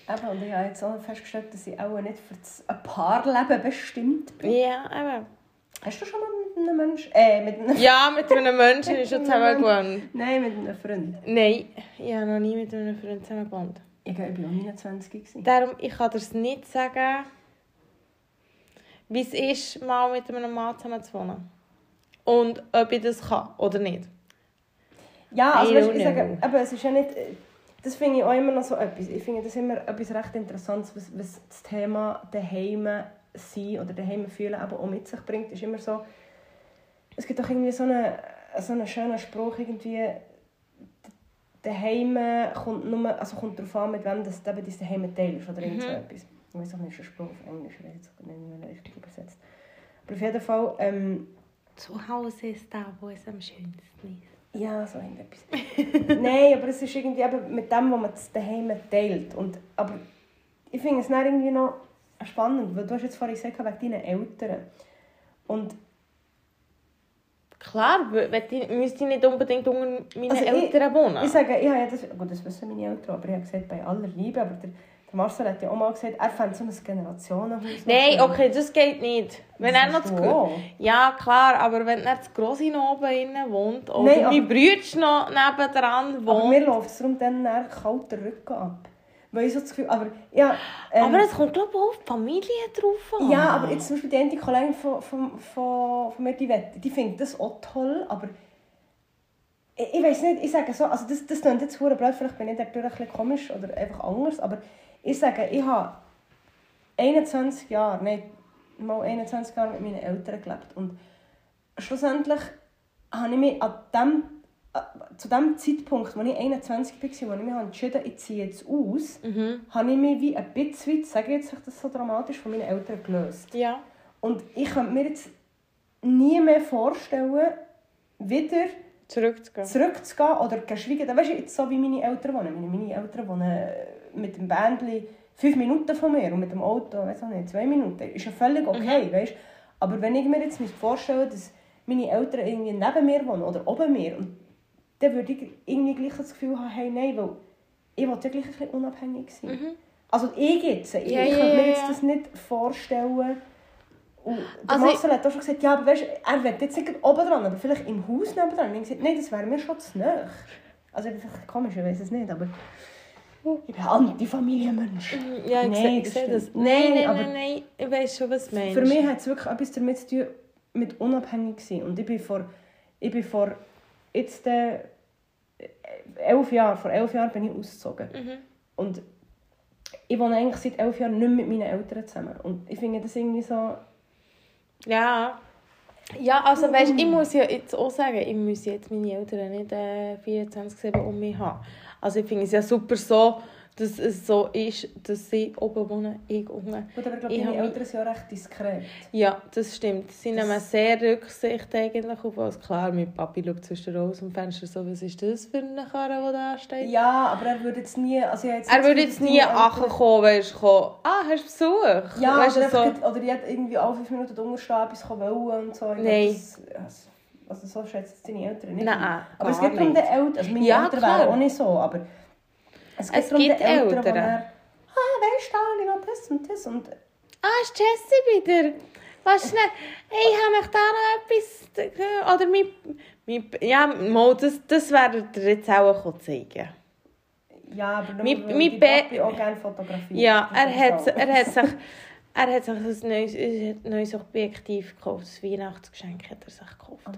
Eben, und ich habe jetzt auch festgestellt, dass ich auch nicht für das Paarleben bestimmt bin. Ja, eben. Hast du schon mal mit einem Menschen... Äh, mit einem... Ja, mit einem Menschen ist schon zusammen gewohnt. Nein, mit einem Freund. Nein, ich habe noch nie mit einem Freund zusammen gewohnt. Ich glaube, ich war auch 29. gewesen. Darum, ich kann dir es nicht sagen, wie es ist, mal mit einem Mann zusammen zu wohnen. Und ob ich das kann oder nicht. Ja, also weißt, ich sage, aber es ist ja nicht... äh, Das finde ich auch immer noch so etwas. Ich finde das immer etwas recht Interessantes, was, was das Thema daheim sein oder daheim fühlen eben auch mit sich bringt. ist immer so... Es gibt doch irgendwie so einen, so einen schönen Spruch, irgendwie... Daheim kommt nur... Also kommt darauf an, mit wem das eben dein Daheim teilst oder irgend so etwas. Ich weiß auch nicht, ist ein Spruch auf Englisch, ich weiß jetzt nicht, wie man richtig übersetzt. Aber auf jeden Fall... Ähm, Zu Hause ist da, wo es am schönsten ist. Ja, so irgendetwas. Nein, aber es ist irgendwie eben mit dem, was man das daheim teilt. Und, aber ich finde es dann irgendwie noch spannend, weil du hast jetzt vorhin gesagt, wegen deinen Eltern. Und Klar, ich müsste ich nicht unbedingt unter meinen Also ich- Eltern wohnen. ich sage, ich habe ja das, gut, das wissen meine Eltern, aber ich habe gesagt, bei aller Liebe, aber der, der Marcel hat ja auch mal gesagt, er fände so ein Generationenhaus Nein, okay, das geht nicht. Wenn Das er noch zu. Ja, klar, aber wenn er zu gross in oben innen wohnt oder Nein, mein aber- Brüder noch nebendran Aber wohnt. mir läuft es darum dann nachher kalt der Rücken ab. Weil ich so das Gefühl, aber ja... ähm, aber es kommt, glaube ich, auch auf die Familie drauf an. Ja, aber jetzt zum Beispiel die eine Kollegin von, von, von, von mir, die, wett- die findet das auch toll, aber ich, ich weiß nicht, ich sage so, also das, das klingt jetzt verdammt blöd, vielleicht bin ich dadurch ein bisschen komisch oder einfach anders, aber ich sage, ich habe 21 Jahre, nein, mal 21 Jahre mit meinen Eltern gelebt und schlussendlich habe ich mich an dem, zu dem Zeitpunkt, als ich 21 war, wo ich mich entschieden habe, ich ziehe jetzt aus, habe ich mich wie ein bisschen, sage ich jetzt das so dramatisch, von meinen Eltern gelöst. Ja. Und ich könnte mir jetzt nie mehr vorstellen, wieder Zurückzugehen. zurückzugehen oder geschwiegen. Weißt du, jetzt so wie meine Eltern wohnen. Meine, Eltern wohnen äh, mit dem Bändli fünf Minuten von mir und mit dem Auto, weiß auch nicht, zwei Minuten. Ist ja völlig okay, weißt Aber wenn ich mir jetzt vorstelle, dass meine Eltern irgendwie neben mir wohnen oder oben mir, und dann würde ich irgendwie gleich das Gefühl haben, hey, nein, weil ich will ja gleich ein bisschen unabhängig sein. Also ich jetzt, ich, Ja, ich könnte mir jetzt das nicht vorstellen. Und der Also Marcel hat auch schon gesagt, ja, aber weißt, er will jetzt nicht oben dran, aber vielleicht im Haus nebenan. Und ich gesagt, nein, das wäre mir schon zu nahe. Also bin vielleicht komisch, ich weiß es nicht, aber ich bin Anti-Familienmensch. Ja, ich Nein, sehe das das. Nein, Nein, nein, nein. Ich weiß schon, was du meinst. Für mich hat es wirklich etwas damit zu tun, mit unabhängig sein. Und ich bin vor, ich bin vor jetzt äh, elf Jahren, vor elf Jahren bin ich ausgezogen. Mhm. Und ich wohne eigentlich seit elf Jahren nicht mit meinen Eltern zusammen. Und ich finde das irgendwie so... Ja. Ja, also weißt, ich muss ja jetzt auch sagen, ich muss jetzt meine Eltern nicht äh, 24-7 um mich haben. Also ich finde es ja super so, dass es so ist, dass sie oben wohnen, ich unten. Gut, aber ich glaube, Ich deine Eltern sind ja recht diskret. Ja, das stimmt. Sie Das- nehmen sehr Rücksicht eigentlich auf uns. Klar, mein Papi schaut zwischen raus dem Fenster so, was ist das für eine Karre, die da steht? Ja, aber er würde jetzt nie... Also jetzt Er würde jetzt nie ankommen, weißt du, kommen, ah, hast du Besuch? Ja, weißt oder, so. einfach, oder ich hätte irgendwie alle fünf Minuten drunter stehen, etwas wollen und so. Ich Nein. Das, also so schätzen deine Eltern nicht. Nein, aber es geht nicht. die Eltern, also meine Ja, Eltern wären auch nicht so, aber es geht Es gibt die Eltern, die Eltern. dann, ah, weißt du, ich will das und das und Ah, ist Jessie wieder? Was schnell? Hey, ich habe mich da noch etwas... Oder mein... mein ja, Mo, das, das werdet ihr jetzt auch noch zeigen. ja, aber Mein- mein Papi auch gerne fotografieren. Ja, er hat, er hat sich... Er hat sich ein neues, ein neues Objektiv gekauft. Das Weihnachtsgeschenk hat er sich gekauft. Ah.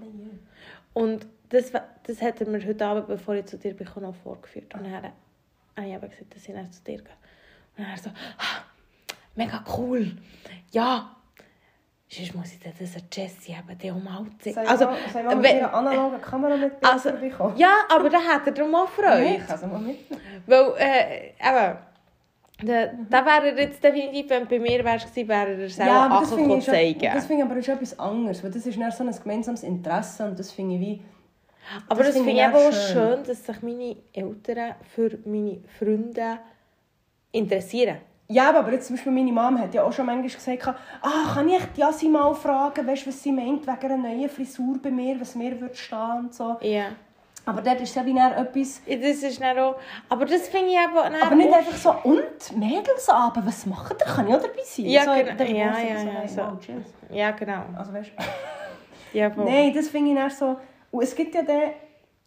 Und das, das hat er mir heute Abend, bevor ich zu dir bin, noch vorgeführt. Und dann habe ich eben gesagt, dass ich dann zu dir gehe. Und dann er so, ah, mega cool. Ja, sonst muss ich dir das an Jessie eben dann. Soll ich Also, soll ich mal mit ihrer analogen Kamera mit Also, Bildern bekommen? ja, aber da hat er darum auch Ja, Freude. ich kann es mal mitnehmen. Weil, äh, eben, da, da wäre er jetzt definitiv, wenn bei mir wärst, gewesen, wäre er selber Ja, aber das finde ich, schon- zeigen. das finde ich aber ist etwas anderes, weil das ist dann so ein gemeinsames Interesse und das finde ich wie... Aber das, das finde ich eben auch schön. schön, dass sich meine Eltern für meine Freunde interessieren. Ja, aber jetzt zum Beispiel meine Mom hat ja auch schon manchmal gesagt, ah, kann ich die Jassi mal fragen, weißt, was sie meint wegen einer neuen Frisur bei mir, was mir wird stehen und so. Ja. Aber dort ist ja wie etwas... Das ist dann auch... Aber das finde ich eben Aber nicht einfach so, und Mädelsabend, was macht ihr? Kann ich auch dabei sein? Ja, so, genau. Ja, ja, so, ja, so. cheers. Ja, genau. Also weißt Ja, voll. Nein, das finde ich dann so... Und es gibt ja den...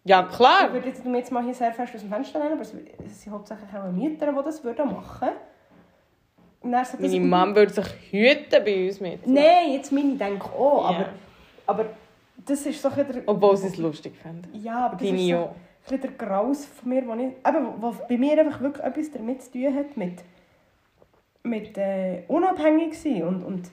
Ja, Ich klar. würde jetzt, jetzt mal hier sehr fest aus dem Fenster nehmen, aber es es sind hauptsächlich auch Mieter, die das würden machen Und dann so Meine Mom würde sich hüten bei uns mit. Nein, jetzt meine denke ich auch, aber, Ja. aber das ist so ein der... Obwohl sie es lustig finden. Ja, aber das Deine ist so ja. ein bisschen der Graus von mir, wo, ich, eben, wo bei mir einfach wirklich etwas damit zu tun hat, mit, mit äh, unabhängig sein und, und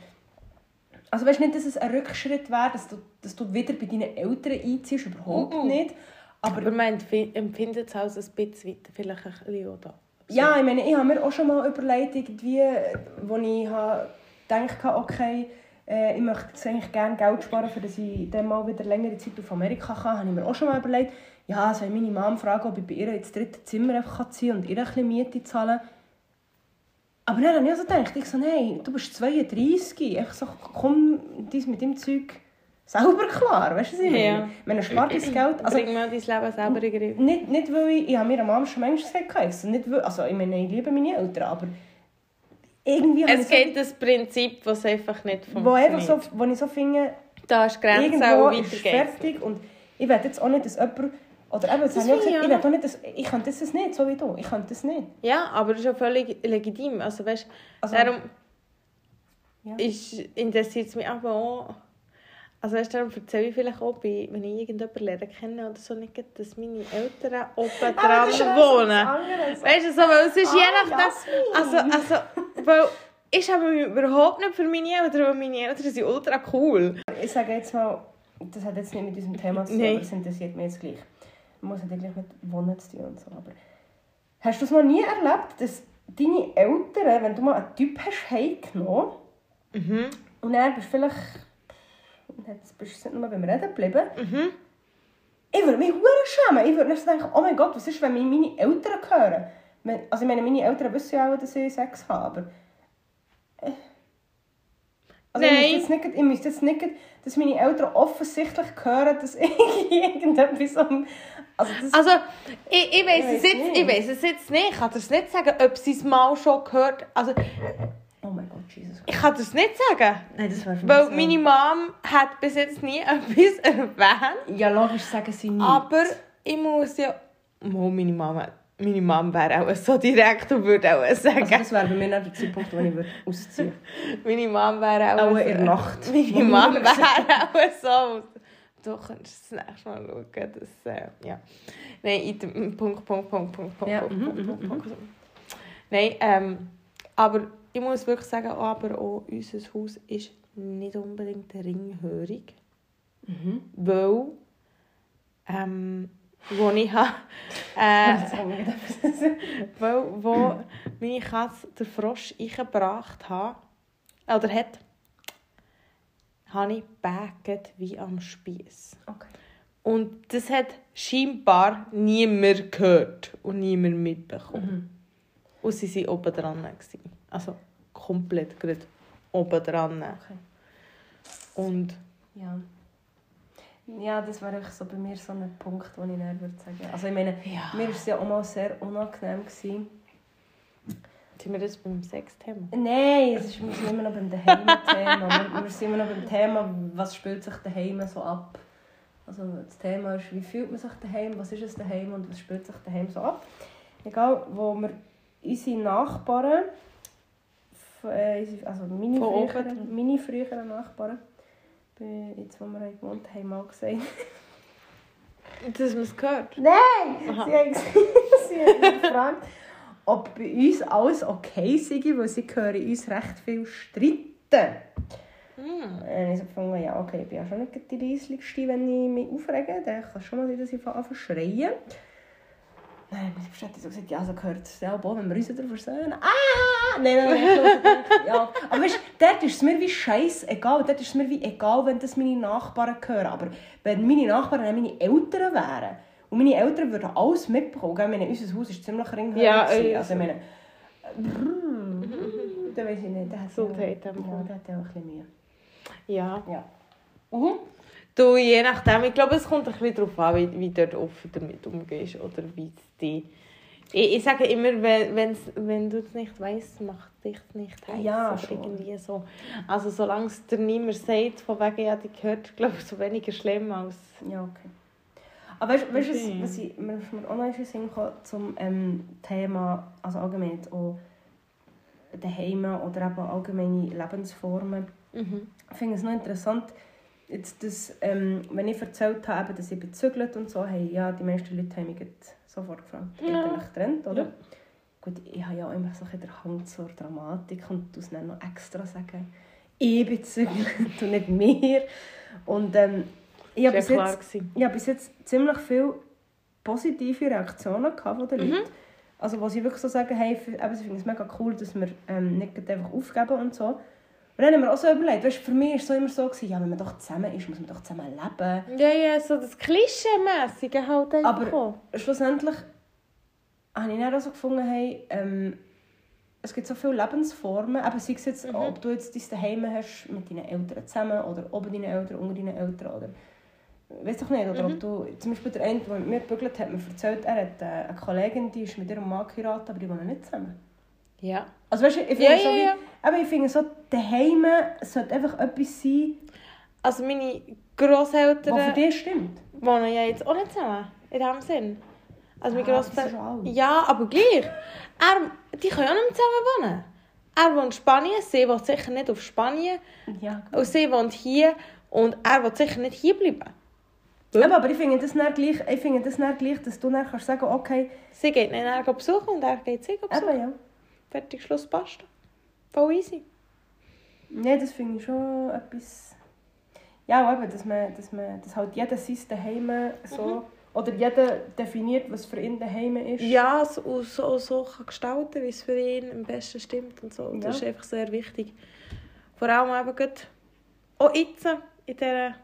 also weißt nicht, dass es ein Rückschritt wäre, dass du, dass du wieder bei deinen Eltern einziehst, überhaupt Mhm. nicht. Aber Aber man empfi- empfindet es als ein bisschen weiter, vielleicht ein bisschen auch da. Ja, ich meine, ich habe mir auch schon mal überlegt, irgendwie, wo ich gedacht habe, okay, äh, ich möchte jetzt eigentlich gerne Geld sparen, für dass ich dann mal wieder längere Zeit auf Amerika kann, habe ich mir auch schon mal überlegt, ja, soll meine Mom fragen, ob ich bei ihr ins dritte Zimmer einfach ziehen kann und ihr ein bisschen Miete zahlen. Aber dann habe ich also gedacht, ich so, nein, du bist 32, einfach so, komm dies mit dem Zeug selber klar, weißt du, was ich meine? Ja. Ich meine, spart das Geld, also Bring mal dein Leben selber in Griff. nicht, nicht weil ich, ich habe mir am Mama schon manchmal gesagt, ich so, nicht weil, also ich meine, ich liebe meine Eltern, aber irgendwie Es ich gibt das Prinzip, das einfach nicht so, wo, einfach funktioniert. so, wo ich so finde, Da ist Grenze irgendwo auch ist weitergeht. fertig und ich will jetzt auch nicht, dass jemand, oder eben, das Das ich, auch gesagt, ich will nicht, dass, ich kann das nicht, so wie du, ich kann das nicht. Ja, aber das ist auch völlig legitim. Also, weißt, Also- darum Ja. interessiert es mich aber auch. Also weißt, darum erzähle ich vielleicht auch, bei, wenn ich irgendjemanden lernen kenne oder so, nicht, dass meine Eltern oben dran wohnen. Weißt du, so, weil es ist Ah, je nachdem... Also, also, weil ich habe mich überhaupt nicht für meine Eltern, weil meine Eltern sind ultra cool. Ich sage jetzt mal, das hat jetzt nicht mit diesem Thema zu tun, aber es interessiert mich jetzt gleich. Man muss gleich mit Wohnen zu tun und so, aber hast du es noch nie erlebt, dass deine Eltern, wenn du mal einen Typ hast heimgenommen Mhm. und dann bist vielleicht, jetzt bist du nicht nur beim Reden geblieben, Mhm. ich würde mich hure schämen. Ich würde nicht so denken, oh mein Gott, was ist, wenn mich meine Eltern hören? Also ich meine, meine Eltern wissen ja auch, dass ich Sex habe, aber... äh, Also Nein. Ich müsste jetzt nicht, ich müsste jetzt nicht, dass meine Eltern offensichtlich hören, dass ich irgendetwas am... Also. Also, ich, ich weiß es jetzt, nicht. ich weiss es jetzt nicht. Ich kann dir es nicht sagen, ob sie es mal schon gehört Also, oh mein Gott, Jesus. ich kann es nicht sagen. Nein, das wäre Weil meine Mom hat bis jetzt nie etwas erwähnt. Ja, logisch sagen sie nicht. Aber ich muss ja... Mo, meine Mama... Meine Mom wäre auch so direkt und würde auch sagen... Also das wäre bei mir nicht der Zeitpunkt, wo ich würde ausziehen Meine Mom wäre auch... Auch so- in der Nacht. Meine Mom wäre auch so... Du könntest das nächste Mal schauen, dass... Äh, ja. Nein, in dem Punkt, Punkt, Punkt, Punkt, Punkt, Ja, Punkt, Punkt, Punkt, mhm. Punkt. Nein, ähm... Aber ich muss wirklich sagen, aber auch unser Haus ist nicht unbedingt ringhörig. Mhm. Weil... Ähm... Wo ich habe... Äh, weil, wo meine Katze den Frosch eingebracht hat, oder hat, habe ich gebägt wie am Spieß. Okay. Und das hat scheinbar niemand gehört und niemand mitbekommen. Mhm. Und sie waren oben dran. Also komplett gerade oben dran. Okay. Und Ja. Ja, das wäre so bei mir so ein Punkt, wo ich dann würde sagen. Also ich meine, ja. mir war es ja auch mal sehr unangenehm. Gewesen. Sind wir das beim Sexthema? Nein, es ist, wir sind immer noch beim Daheim-Thema. wir, wir sind immer noch beim Thema, was spielt sich daheim so ab. Also das Thema ist, wie fühlt man sich daheim, was ist es daheim und was spielt sich daheim so ab. Egal, wo wir unsere Nachbarn, äh, also meine Von früheren, meine früheren Nachbarn, jetzt wo wir gewohnt haben, mal gesagt, Dass man es gehört? Nein! Aha. Sie haben, sie haben gefragt, ob bei uns alles okay sei, weil sie hören uns recht viel streiten. Hm. Und ich so gefunden, ja, okay, ich bin ja schon nicht die Reisligste, wenn ich mich aufrege. Dann kann es schon mal sein, dass ich anfange schreien. Nein, meine Verständnis so gesagt, ja, so gehört es selber auch, wenn wir uns wieder versöhnen. Ah! Nein, nein, nein, habe ja. Aber weißt dort ist es mir wie scheißegal. Dort ist es mir wie egal, wenn das meine Nachbarn hören. Aber wenn meine Nachbarn meine Eltern wären, und meine Eltern würden alles mitbekommen, gell? Meine, unser Haus ist ziemlich ringhörig. Ja, äh, also ich meine, brrr, da weiß ich nicht, hat So ja, geht er. ja, der hat ja auch ein bisschen Mühe. Ja. Ja. Mhm. Du, je nachdem, ich glaube, es kommt ein bisschen darauf an, wie, wie du dort offen damit umgehst oder wie es die... Ich, ich sage immer, wenn, wenn du es nicht weißt, macht dich nicht heiß. Ja, oder schon. irgendwie so. Also solange es dir niemand sagt, von wegen, ja, die gehört, glaube ich, so weniger schlimm als... Ja, okay. Aber weißt du, weißt, Okay. du, was ich, mir auch noch in den Sinn kam, zum ähm, Thema, also allgemein auch daheim oder eben allgemeine Lebensformen. Mhm. Ich finde es noch interessant, jetzt, dass, ähm, wenn ich erzählt habe, dass ich bezügelt und so, hey, ja, die meisten Leute haben mich sofort gefragt, Ja. ja. ihr getrennt, oder? Ja. Gut, ich habe ja auch immer so ein den Hang zur Dramatik und du dann noch extra sagen, ich bin gezügelt und nicht mir. Und ähm, ich habe bis jetzt ich bis jetzt ziemlich viele positive Reaktionen von den Mhm. Leuten. Also wo sie wirklich so sagen, hey, eben, sie finden es mega cool, dass wir ähm, nicht einfach aufgeben und so. Und dann haben wir auch so überlegt, weißt, für mich war es so immer so, gewesen, ja, wenn man doch zusammen ist, muss man doch zusammen leben. Ja, ja, so das Klischee-mässige halt einfach. Aber-. Schlussendlich habe ich dann auch so gefunden, hey, ähm, es gibt so viele Lebensformen, eben sei es jetzt, Mhm. ob du jetzt dein Daheim hast mit deinen Eltern zusammen oder oben deinen Eltern, unter deinen Eltern oder weiß doch nicht, oder Mhm. ob du, zum Beispiel der eine, der mit mir gebügelt hat, mir erzählt, er hat äh, eine Kollegin, die ist mit ihrem Mann geheiratet, aber die wohnen nicht zusammen. Ja. Also weißt du, ich finde Ja, so, wie, ja. aber ich finde so, daheim sollte einfach etwas sein, Also meine was für Grosseltern dich stimmt. wohnen ja jetzt auch nicht zusammen. In diesem Sinn. Also meine Ah, Grosseltern... Ja, aber gleich. Er, die können auch nicht zusammen wohnen. Er wohnt in Spanien, sie wohnt sicher nicht auf Spanien. Ja, Und sie wohnt hier und er will sicher nicht hier bleiben. Aber, aber ich finde das dann gleich, ich finde das dann gleich, dass du dann kannst sagen, okay, Sie geht ihn dann besuchen und er geht sie besuchen. eben ja. Fertig, Schluss, basta. Voll easy. Nein, das finde ich schon etwas... Ja, eben, dass, man, dass, man, dass halt jeder sein Daheim so... Oder jeder definiert, was für ihn daheim ist. Ja, so, so, so kann gestalten, wie es für ihn am besten stimmt und so. Und das ist Ja. einfach sehr wichtig. Vor allem eben gerade auch jetzt, in dieser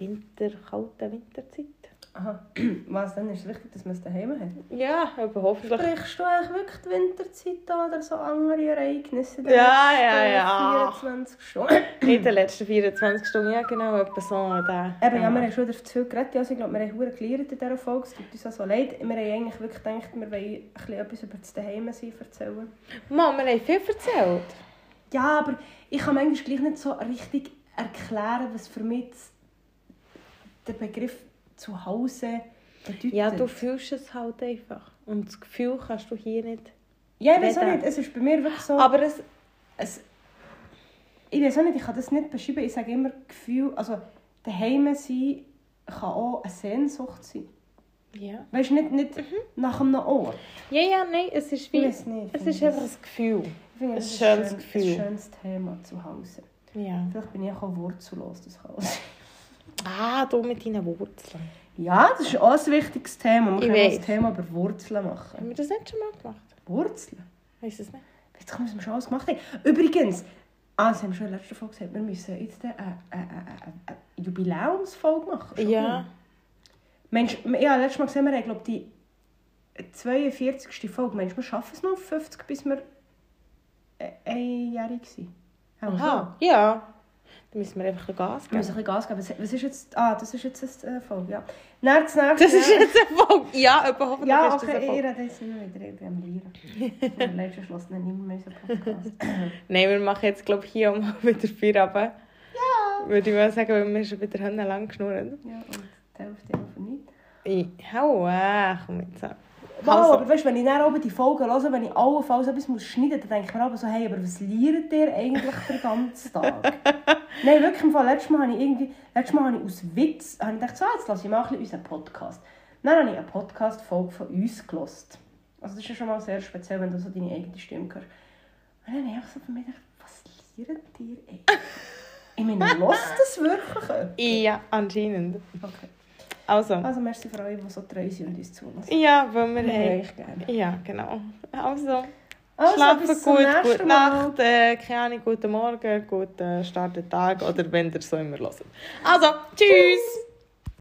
Winter, kalten Winterzeit. Aha. Was, dann ist es wichtig, dass man es daheim hat. Ja, aber hoffentlich. Sprichst du eigentlich wirklich die Winterzeit an oder so andere Ereignisse? den Ja, ja, ja. 24 Stunden? In den letzten 24 Stunden, ja genau, etwa so. Der, Eben, ja, wir haben schon wieder zu viel geredet. Also, ich glaube, wir haben gelernt in dieser Folge. Es tut uns auch so leid. Wir haben eigentlich wirklich gedacht, wir wollen ein etwas über das Daheim-Sein erzählen. Mann, wir haben viel erzählt. Ja, aber ich kann manchmal gleich nicht so richtig erklären, was für mich das- der Begriff Zuhause bedeutet. Ja, du fühlst es halt einfach. Und das Gefühl kannst du hier nicht. Ja, ich weiß auch nicht. Es ist bei mir wirklich so... Aber es, es, ich weiß auch nicht, ich kann das nicht beschreiben. Ich sage immer Gefühl... Also, daheim sein kann auch eine Sehnsucht sein. ja. Weißt du, nicht, nicht nach einem Ort. Ja, ja, nein, es ist wie. Nicht, es ist einfach ein Gefühl. Finde, Ein schönes schön- Gefühl. Ein schönes Thema zu Hause. Ja. Vielleicht bin ich auch wurzellos, das kann. Ah, du mit deinen Wurzeln. Ja, das ist auch ein wichtiges Thema. Wir Ich können ein Thema über Wurzeln Haben machen. wir das nicht schon mal gemacht? Wurzeln? Weiss es nicht. Jetzt kommen wir schon alles gemacht haben. Übrigens, ah, das haben wir schon in der letzten Folge gesagt, wir müssen jetzt eine, eine, eine, eine, Jubiläumsfolge machen. Schon Ja. Mensch, ja, letztes Mal gesehen, wir haben, glaube die 42. Folge. Mensch, wir schaffen es noch auf 50, bis wir äh, einjährig sind. Haben Aha, ja. Dann müssen wir einfach ein Gas Wir geben. müssen ein Gas geben. Was- ist jetzt... Ah, das ist jetzt eine äh, Folge, ja. Dann das nächste... Das ist jetzt eine Folge. Ja, aber hoffentlich Ja, ist das okay, ich Folge. rede jetzt nicht mehr wieder irgendwie am Lieren. Im letzten Schluss nicht mehr unseren Podcast. Nein, wir machen jetzt, glaube ich, hier mal wieder Feierabend. Ja. Würde ich mal sagen, weil wir schon wieder lang geschnurrt. Ja, und die Hälfte von nicht. Ich hau weg, komm jetzt an. Also. aber weißt, wenn ich dann oben die Folgen höre, wenn ich allenfalls etwas muss schneiden muss, dann denke ich mir aber so, hey, aber was liert ihr eigentlich den ganzen Tag? Nein, wirklich, im Fall, letztes Mal habe ich irgendwie, letztes Mal habe ich aus Witz, habe ich gedacht, so, jetzt lasse ich mal ein bisschen unseren Podcast. Dann habe ich eine Podcast-Folge von uns gehört. Also das ist ja schon mal sehr speziell, wenn du so deine eigene Stimme hörst. Und dann habe ich einfach so für mich gedacht, was liert ihr eigentlich? Ich meine, hört das wirklich jemand? Ja, anscheinend. Okay. Also. Also, merci für euch, die so treu sind und uns zulassen. Ja, weil wir Wir haben euch gerne. Ja, genau. Also, Also, schlafen gut, gute. Nacht, äh, keine Ahnung, guten Morgen, guten Start den Tag oder wenn ihr so immer hört. Also, tschüss!